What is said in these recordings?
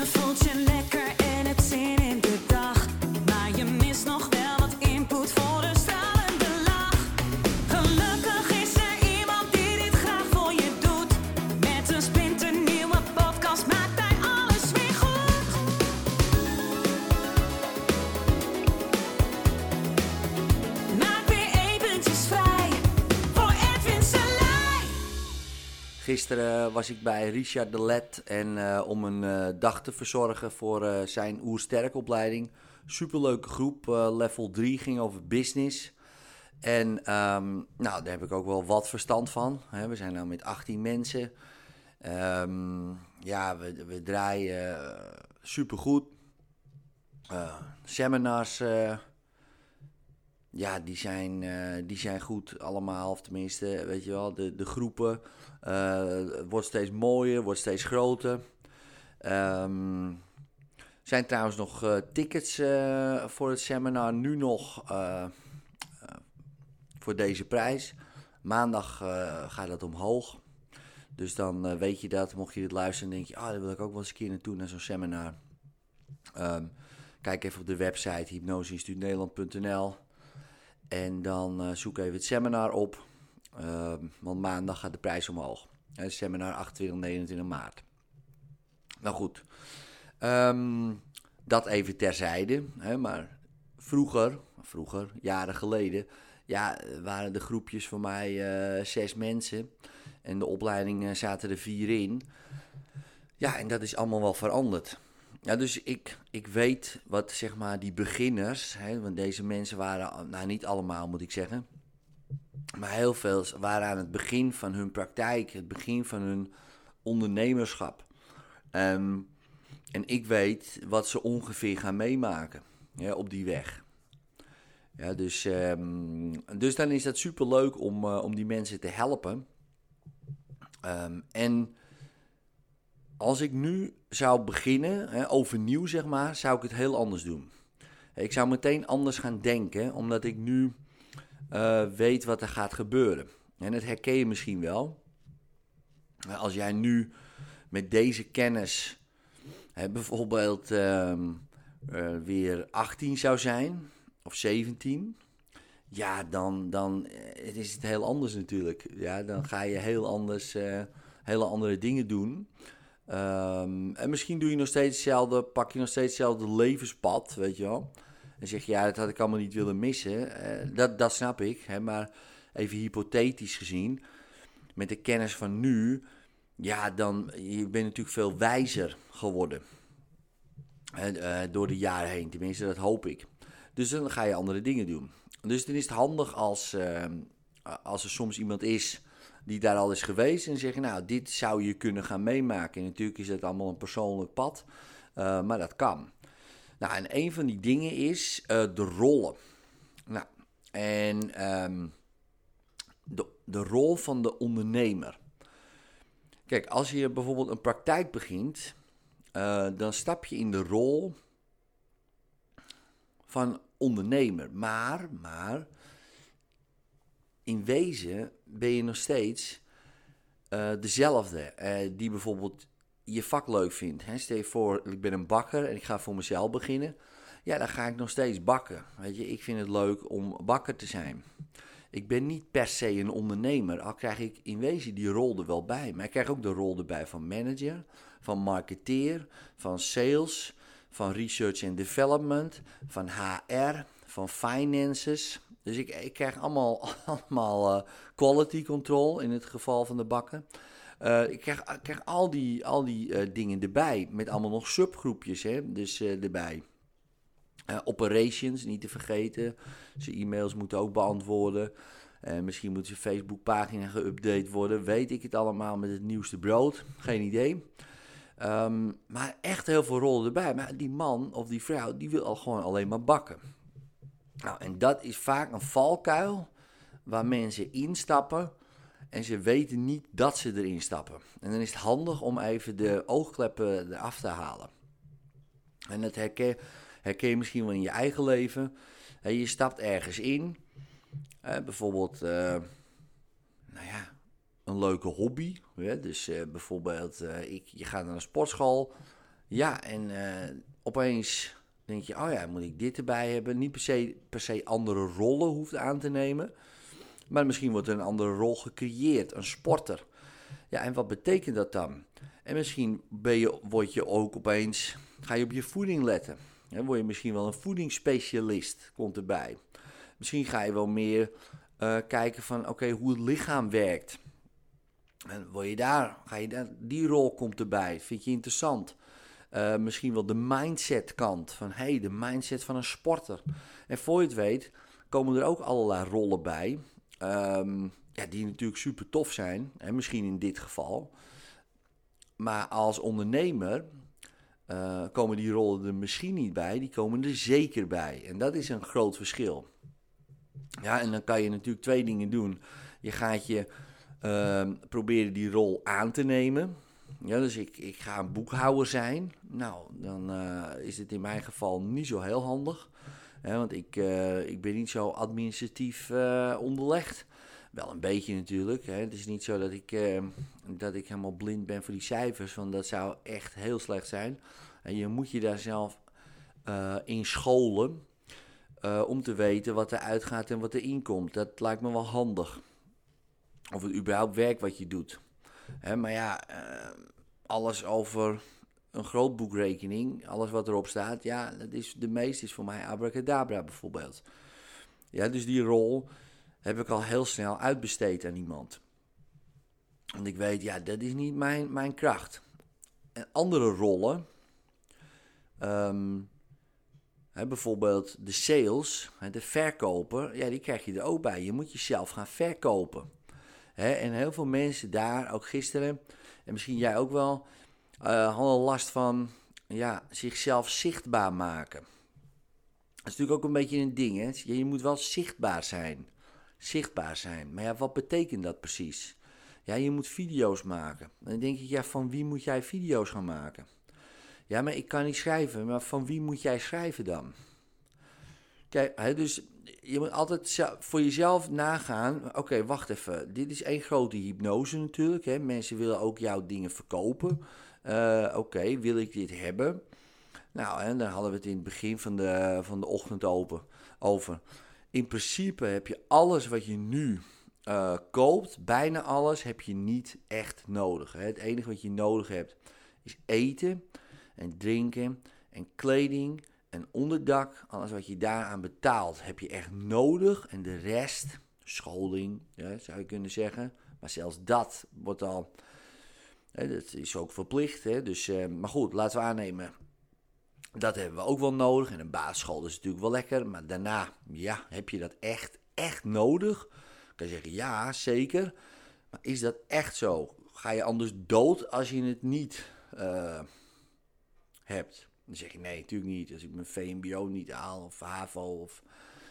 Je voelt Gisteren was ik bij Richard de Let en eh, om een eh, dag te verzorgen voor eh, zijn oersterkopleiding. Superleuke groep, level 3, ging over business. En ehm, nou, daar heb ik ook wel wat verstand van. Hè. We zijn nu met 18 mensen. Ehm, ja, we, we draaien uh, supergoed. Seminars, ja, die zijn, eh, die zijn goed allemaal. Of tenminste, weet je wel, de, de groepen. het wordt steeds mooier, wordt steeds groter. Er zijn trouwens nog eh, tickets voor het seminar nu nog voor deze prijs. Maandag gaat dat omhoog. Dus dan weet je dat, mocht je dit luisteren, denk je, ah, daar wil ik ook wel eens een keer naartoe, naar zo'n seminar. Ehm, kijk even op de website hypnoseinstituutnederland.nl en dan eh, zoek even het seminar op, Ehm, want maandag gaat de prijs omhoog. Het seminar 28 en 29 maart. Nou goed, Ehm, dat even terzijde. Hè, maar vroeger, vroeger, jaren geleden, ja, waren de groepjes voor mij eh, zes mensen. En de opleiding zaten er vier in. Ja, en dat is allemaal wel veranderd. Ja, dus ik, ik weet wat zeg maar die beginners, hè, want deze mensen waren, nou niet allemaal moet ik zeggen, maar heel veel waren aan het begin van hun praktijk, het begin van hun ondernemerschap. Ehm, en ik weet wat ze ongeveer gaan meemaken op die weg. Ja, dus, ehm, dus dan is dat super leuk om, eh, om die mensen te helpen. Ehm, en als ik nu zou beginnen, hè, overnieuw zeg maar, zou ik het heel anders doen. Ik zou meteen anders gaan denken, omdat ik nu eh, weet wat er gaat gebeuren. En dat herken je misschien wel. Als jij nu met deze kennis hè, bijvoorbeeld ehm, eh, weer 18 zou zijn, of 17, ja, dan, dan eh, is het heel anders natuurlijk. Ja, dan ga je heel anders, hele andere dingen doen. Ehm, en misschien doe je nog steeds hetzelfde, pak je nog steeds hetzelfde levenspad, weet je wel. En zeg je, ja, dat had ik allemaal niet willen missen. Eh, dat, dat snap ik, hè, maar even hypothetisch gezien, met de kennis van nu, ja, dan, je bent natuurlijk veel wijzer geworden. Eh, door de jaren heen, tenminste, dat hoop ik. Dus dan ga je andere dingen doen. Dus dan is het handig als, eh, als er soms iemand is die daar al is geweest en zeggen, nou, dit zou je kunnen gaan meemaken. En natuurlijk is het allemaal een persoonlijk pad, eh, maar dat kan. Nou, en een van die dingen is eh, de rollen. Nou, en ehm, de, de rol van de ondernemer. Kijk, als je bijvoorbeeld een praktijk begint, eh, dan stap je in de rol van ondernemer. Maar, maar, in wezen ben je nog steeds eh, dezelfde. eh, die bijvoorbeeld je vak leuk vindt. Hè? Stel je voor, ik ben een bakker en ik ga voor mezelf beginnen. Ja, dan ga ik nog steeds bakken. Weet je, ik vind het leuk om bakker te zijn. Ik ben niet per se een ondernemer, al krijg ik in wezen die rol er wel bij. Maar ik krijg ook de rol erbij van manager, van marketeer, van sales, van research and development, van HR, van finances. Dus ik, ik krijg allemaal, allemaal eh, quality control in het geval van de bakken. Eh, ik, krijg, krijg al die, al die eh, dingen erbij, met allemaal nog subgroepjes hè, dus, erbij. Operations, niet te vergeten. Zijn e-mails moeten ook beantwoorden. Misschien moet zijn Facebookpagina geüpdate worden. Weet ik het allemaal met het nieuwste brood? Geen idee. Ehm, maar echt heel veel rollen erbij. Maar die man of die vrouw, die wil al gewoon alleen maar bakken. Nou, en dat is vaak een valkuil waar mensen instappen en ze weten niet dat ze erin stappen. En dan is het handig om even de oogkleppen eraf te halen. En dat herken, herken je misschien wel in je eigen leven. Hè, je stapt ergens in, bijvoorbeeld, eh, nou ja, een leuke hobby. Dus eh, bijvoorbeeld, eh, ik, je gaat naar een sportschool. Ja, en opeens denk je, oh ja, moet ik dit erbij hebben? Niet per se, per se andere rollen hoeft aan te nemen. Maar misschien wordt er een andere rol gecreëerd, een sporter. Ja, en wat betekent dat dan? En misschien ben je, word je ook opeens, ga je op je voeding letten. Dan word je misschien wel een voedingsspecialist, komt erbij. Misschien ga je wel meer eh, kijken van, oké, hoe het lichaam werkt. En word je daar, ga je daar, die rol komt erbij, vind je interessant. Uh, misschien wel de mindset kant, van hey, de mindset van een sporter. En voor je het weet, komen er ook allerlei rollen bij, um, ja, die natuurlijk super tof zijn, en misschien in dit geval. Maar als ondernemer uh, komen die rollen er misschien niet bij, die komen er zeker bij. En dat is een groot verschil. Ja, en dan kan je natuurlijk twee dingen doen. Je gaat je uh, proberen die rol aan te nemen. Ja, dus ik, ik ga een boekhouder zijn. Nou, dan uh, is het in mijn geval niet zo heel handig. Hè, want ik, uh, ik ben niet zo administratief uh, onderlegd. Wel een beetje natuurlijk. Hè. Het is niet zo dat ik, dat ik helemaal blind ben voor die cijfers. Want dat zou echt heel slecht zijn. En je moet je daar zelf in scholen. om te weten wat er uitgaat en wat er inkomt. Dat lijkt me wel handig. Of het überhaupt werkt wat je doet. Hè, maar ja, uh, alles over een grootboekrekening, alles wat erop staat, ja, dat is, de meeste is voor mij abracadabra bijvoorbeeld. Ja, dus die rol heb ik al heel snel uitbesteed aan iemand. Want ik weet, ja, dat is niet mijn, mijn kracht. En andere rollen, um, hè, bijvoorbeeld de sales, de verkoper, ja, die krijg je er ook bij. Je moet jezelf gaan verkopen. En heel veel mensen daar, ook gisteren, en misschien jij ook wel, uh, hadden last van ja, zichzelf zichtbaar maken. Dat is natuurlijk ook een beetje een ding. Hè? Je moet wel zichtbaar zijn. Zichtbaar zijn. Maar ja, wat betekent dat precies? Ja, je moet video's maken. En dan denk ik, ja, van wie moet jij video's gaan maken? Ja, maar ik kan niet schrijven. Maar van wie moet jij schrijven dan? Kijk, dus je moet altijd voor jezelf nagaan. Oké, wacht even. Dit is één grote hypnose natuurlijk. Hè. Mensen willen ook jouw dingen verkopen. Uh, Oké, wil ik dit hebben? Nou, en dan hadden we het in het begin van de, van de ochtend open, over. In principe heb je alles wat je nu uh, koopt, bijna alles, heb je niet echt nodig. Hè. Het enige wat je nodig hebt is eten en drinken en kleding en onderdak, alles wat je daaraan betaalt, heb je echt nodig. En de rest, scholing, zou je kunnen zeggen. Maar zelfs dat wordt al, hè, dat is ook verplicht. Hè, dus, uh, maar goed, laten we aannemen, dat hebben we ook wel nodig. En een basisschool is natuurlijk wel lekker. Maar daarna, ja, heb je dat echt, echt nodig? Kan je zeggen, ja, zeker. Maar is dat echt zo? Ga je anders dood als je het niet uh, hebt? Dan zeg je nee, natuurlijk niet. Als ik mijn VMBO niet haal, of HAVO of,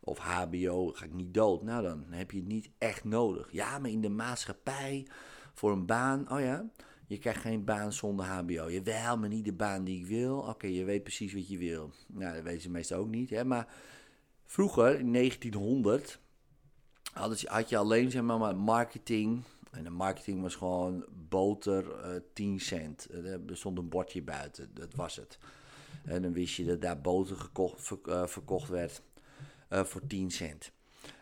of HBO, ga ik niet dood. Nou, dan heb je het niet echt nodig. Ja, maar in de maatschappij, voor een baan, oh ja, je krijgt geen baan zonder HBO. Jawel, maar niet de baan die ik wil. Oké, je weet precies wat je wil. Nou, dat weten ze meestal ook niet. Hè? Maar vroeger, in 1900, had je alleen zeg maar, marketing. En de marketing was gewoon boter, uh, eh, 10 cent. Er bestond een bordje buiten, dat was het. En dan wist je dat daar boter gekocht, uh, verkocht werd uh, voor 10 cent.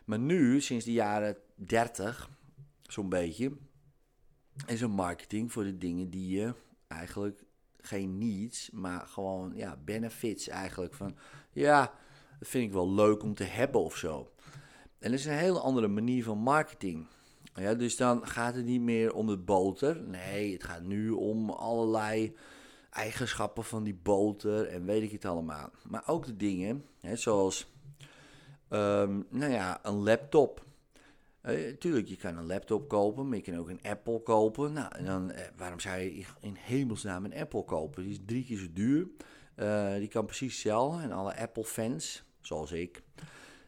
Maar nu, sinds de jaren 30, zo'n beetje, is er marketing voor de dingen die je eigenlijk geen needs, maar gewoon ja, benefits eigenlijk. Van ja, dat vind ik wel leuk om te hebben of zo. En dat is een hele andere manier van marketing. Ja, dus dan gaat het niet meer om het boter. Nee, het gaat nu om allerlei eigenschappen van die boter en weet ik het allemaal. Maar ook de dingen, hè, zoals um, nou ja, een laptop. Uh, tuurlijk, je kan een laptop kopen, maar je kan ook een Apple kopen. Nou, en dan, eh, waarom zou je in hemelsnaam een Apple kopen? Die is drie keer zo duur. Uh, die kan precies hetzelfde. En alle Apple-fans, zoals ik,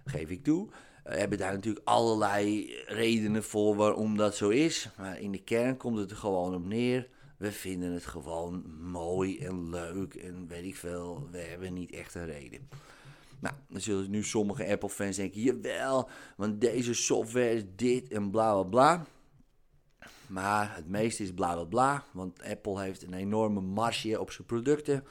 geef ik toe, hebben daar natuurlijk allerlei redenen voor waarom dat zo is. Maar in de kern komt het er gewoon op neer we vinden het gewoon mooi en leuk en weet ik veel. We hebben niet echt een reden. Nou, dan zullen nu sommige Apple-fans denken: jawel, want deze software is dit en bla bla bla. maar het meeste is bla bla bla. Want Apple heeft een enorme marge op zijn producten.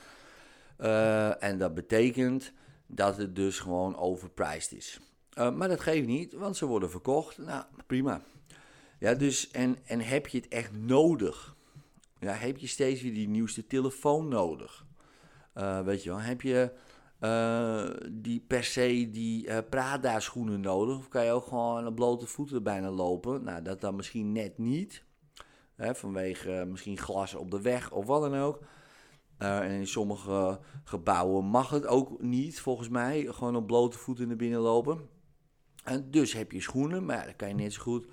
Uh, en dat betekent dat het dus gewoon overpriced is. Uh, maar dat geeft niet, want ze worden verkocht. Nou, prima. Ja, dus, en, en heb je het echt nodig? Ja, heb je steeds weer die nieuwste telefoon nodig? Uh, weet je wel, heb je uh, die per se die uh, Prada schoenen nodig? Of kan je ook gewoon op blote voeten bijna lopen? Nou, dat dan misschien net niet. Hè, vanwege misschien glas op de weg of wat dan ook. En in sommige gebouwen mag het ook niet, volgens mij. Gewoon op blote voeten naar binnen lopen. En dus heb je schoenen, maar dan kan je net zo goed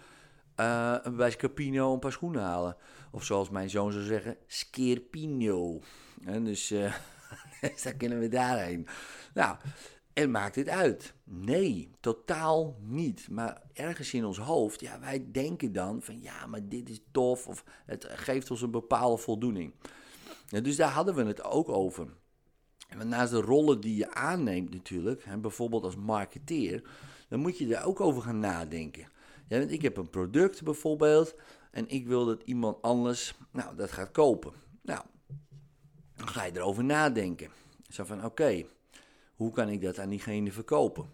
uh, bij Scarpino een paar schoenen halen. Of zoals mijn zoon zou zeggen, Scherpino. En dus, uh, dus daar kunnen we daarheen. Nou, en maakt het uit? Nee, totaal niet. Maar ergens in ons hoofd, ja, wij denken dan van ja, maar dit is tof. Of het geeft ons een bepaalde voldoening. Dus daar hadden we het ook over. En naast de rollen die je aanneemt natuurlijk, hè, bijvoorbeeld als marketeer, dan moet je daar ook over gaan nadenken. Ja, want ik heb een product bijvoorbeeld en ik wil dat iemand anders nou, dat gaat kopen. Nou, dan ga je erover nadenken. Zo van, oké, hoe kan ik dat aan diegene verkopen?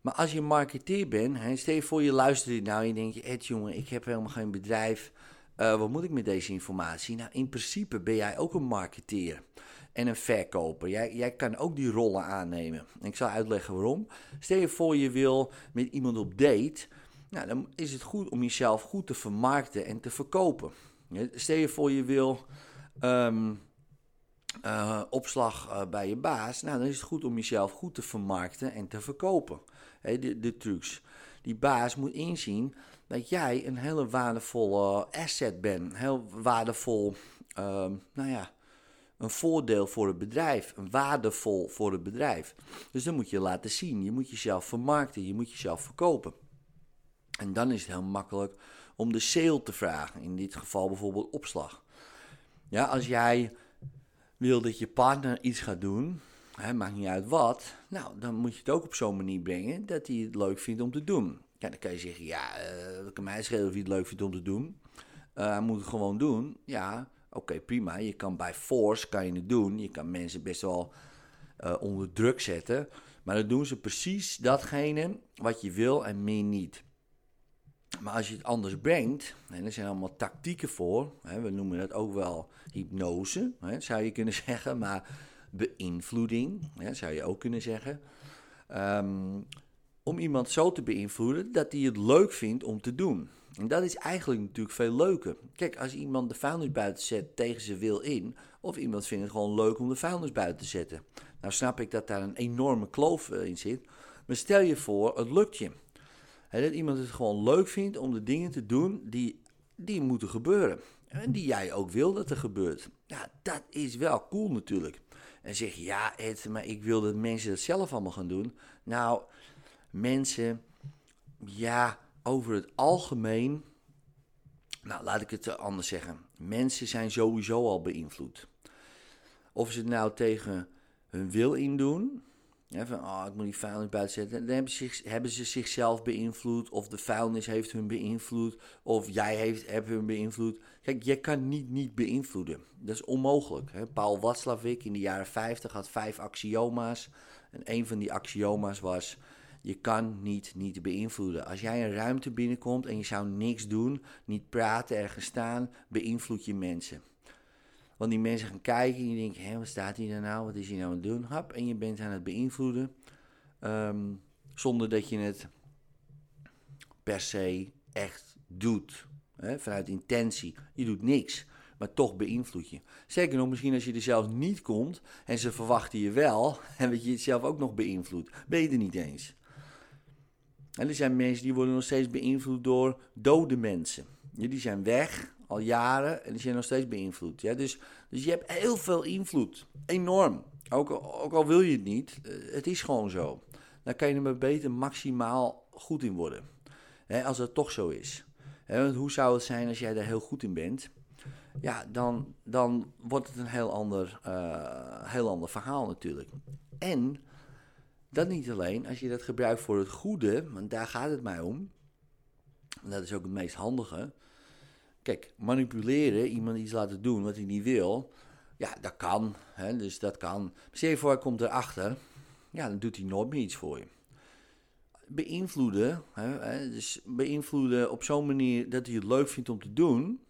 Maar als je marketeer bent, hè, stel je voor je luistert nou en je denkt, Ed jongen, ik heb helemaal geen bedrijf, uh, wat moet ik met deze informatie? Nou, in principe ben jij ook een marketeer en een verkoper. Jij, jij kan ook die rollen aannemen. En ik zal uitleggen waarom. Stel je voor je wil met iemand op date, nou, dan is het goed om jezelf goed te vermarkten en te verkopen. Stel je voor je wil um, uh, opslag uh, bij je baas, nou, dan is het goed om jezelf goed te vermarkten en te verkopen. De, de trucs. Die baas moet inzien dat jij een hele waardevolle asset bent. Heel waardevol, uh, nou ja, een voordeel voor het bedrijf. Een waardevol voor het bedrijf. Dus dan moet je laten zien. Je moet jezelf vermarkten. Je moet jezelf verkopen. En dan is het heel makkelijk om de sale te vragen. In dit geval bijvoorbeeld opslag. Ja, als jij wil dat je partner iets gaat doen, hè, maakt niet uit wat, nou, dan moet je het ook op zo'n manier brengen dat hij het leuk vindt om te doen. Ja, dan kan je zeggen, ja, uh, kan mij schelen of hij het leuk vindt om te doen. Uh, hij moet het gewoon doen. Ja, oké, prima. Je kan bij force kan je het doen. Je kan mensen best wel uh, onder druk zetten. Maar dan doen ze precies datgene wat je wil en meer niet. Maar als je het anders brengt, en er zijn allemaal tactieken voor, hè, we noemen dat ook wel hypnose, hè, zou je kunnen zeggen, maar beïnvloeding, hè, zou je ook kunnen zeggen. Um, om iemand zo te beïnvloeden dat hij het leuk vindt om te doen. En dat is eigenlijk natuurlijk veel leuker. Kijk, als iemand de vuilnis buiten zet tegen zijn wil in, of iemand vindt het gewoon leuk om de vuilnis buiten te zetten. Nou snap ik dat daar een enorme kloof eh, in zit. Maar stel je voor, het lukt je. Dat iemand het gewoon leuk vindt om de dingen te doen die, die moeten gebeuren. En die jij ook wil dat er gebeurt. Ja, dat is wel cool natuurlijk. En zeg je, ja Ed, maar ik wil dat mensen dat zelf allemaal gaan doen. Nou, mensen, ja, over het algemeen, nou laat ik het anders zeggen, mensen zijn sowieso al beïnvloed. Of ze het nou tegen hun wil in doen, van oh, ik moet die vuilnis buiten zetten, dan hebben ze, hebben ze zichzelf beïnvloed, of de vuilnis heeft hun beïnvloed, of jij heeft, hebt hun beïnvloed. Kijk, je kan niet niet beïnvloeden. Dat is onmogelijk. Hè? Paul Watzlawick in de jaren 50 had vijf axioma's. En een van die axioma's was: je kan niet niet beïnvloeden. Als jij een ruimte binnenkomt en je zou niks doen, niet praten, ergens staan, beïnvloed je mensen. Want die mensen gaan kijken en je denkt, hé, wat staat hij daar nou? Wat is hij nou aan het doen? Hap, en je bent aan het beïnvloeden. Um, zonder dat je het per se echt doet. Hè? Vanuit intentie. Je doet niks, maar toch beïnvloed je. Zeker nog, misschien als je er zelf niet komt en ze verwachten je wel, en dat je het zelf ook nog beïnvloedt, ben je er niet eens. En er zijn mensen die worden nog steeds beïnvloed door dode mensen. Die zijn weg al jaren en die zijn nog steeds beïnvloed. Ja, dus, dus je hebt heel veel invloed. Enorm. Ook, ook al wil je het niet, eh, het is gewoon zo. Dan kan je er maar beter maximaal goed in worden. Als dat toch zo is. Want hoe zou het zijn als jij daar heel goed in bent? Ja, dan, dan wordt het een heel ander, uh, heel ander verhaal natuurlijk. En dat niet alleen, als je dat gebruikt voor het goede, want daar gaat het mij om. Dat is ook het meest handige. Kijk, manipuleren, iemand iets laten doen wat hij niet wil, ja, dat kan. Hè, dus dat kan. Stel je voor, hij komt erachter, ja, dan doet hij nooit meer iets voor je. Beïnvloeden, hè, dus beïnvloeden op zo'n manier dat hij het leuk vindt om te doen,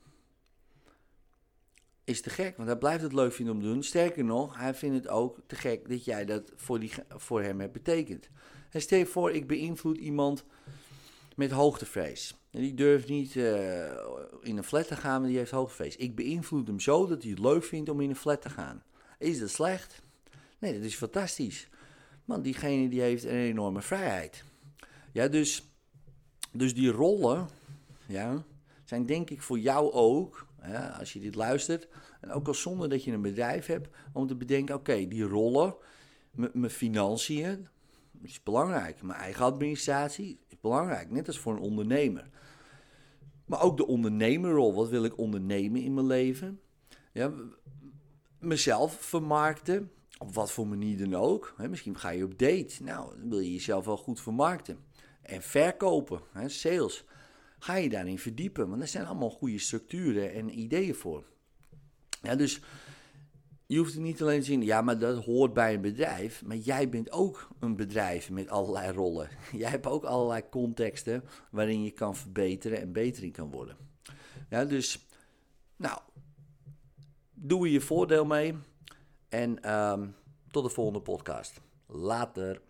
is te gek, want hij blijft het leuk vinden om te doen. Sterker nog, hij vindt het ook te gek dat jij dat voor, die, voor hem hebt betekend. En stel je voor, ik beïnvloed iemand met hoogtevrees. Die durft niet uh, in een flat te gaan, maar die heeft hoogtevrees. Ik beïnvloed hem zo dat hij het leuk vindt om in een flat te gaan. Is dat slecht? Nee, dat is fantastisch. Want diegene die heeft een enorme vrijheid. Ja, dus, dus die rollen ja, zijn denk ik voor jou ook als je dit luistert. En ook al zonder dat je een bedrijf hebt, om te bedenken: oké, die rollen, mijn financiën, is belangrijk. Mijn eigen administratie is belangrijk, net als voor een ondernemer. Maar ook de ondernemerrol. Wat wil ik ondernemen in mijn leven? Ja, mezelf vermarkten. Op wat voor manier dan ook. misschien ga je op date. Nou, dan wil je jezelf wel goed vermarkten. En verkopen, sales ga je daarin verdiepen. Want er zijn allemaal goede structuren en ideeën voor. Ja, dus je hoeft het niet alleen te zien, ja, maar dat hoort bij een bedrijf. Maar jij bent ook een bedrijf met allerlei rollen. Jij hebt ook allerlei contexten waarin je kan verbeteren en beter in kan worden. Ja, dus, nou, doe je voordeel mee. En um, tot de volgende podcast. Later.